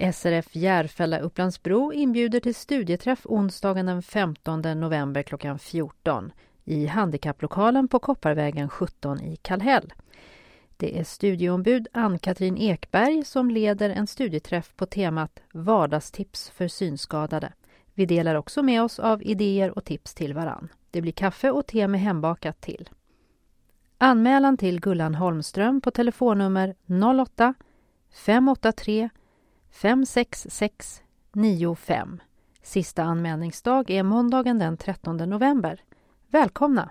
SRF Järfälla Upplandsbro inbjuder till studieträff onsdagen den 15 november klockan 14 i handikapplokalen på Kopparvägen 17 i Kallhäll. Det är studieombud Ann-Katrin Ekberg som leder en studieträff på temat Vardagstips för synskadade. Vi delar också med oss av idéer och tips till varann. Det blir kaffe och te med hembakat till. Anmälan till Gullan Holmström på telefonnummer 08 583 566 95. Sista anmälningsdag är måndagen den 13 november. Välkomna!